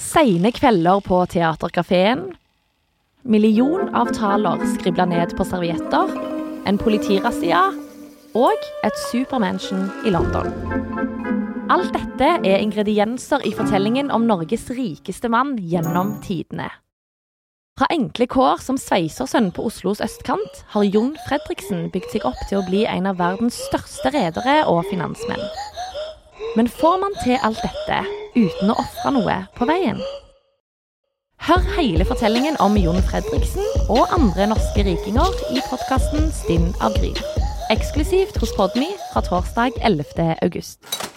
Seine kvelder på Theatercaféen. Millionavtaler skribla ned på servietter. En politirazzia. Og et supermansion i London. Alt dette er ingredienser i fortellingen om Norges rikeste mann gjennom tidene. Fra enkle kår som sveisersønn på Oslos østkant har Jon Fredriksen bygd seg opp til å bli en av verdens største redere og finansmenn. Men får man til alt dette uten å ofre noe på veien? Hør hele fortellingen om Jon Fredriksen og andre norske rikinger i podkasten Stinn av Gryn, Eksklusivt hos Podmy fra torsdag 11. august.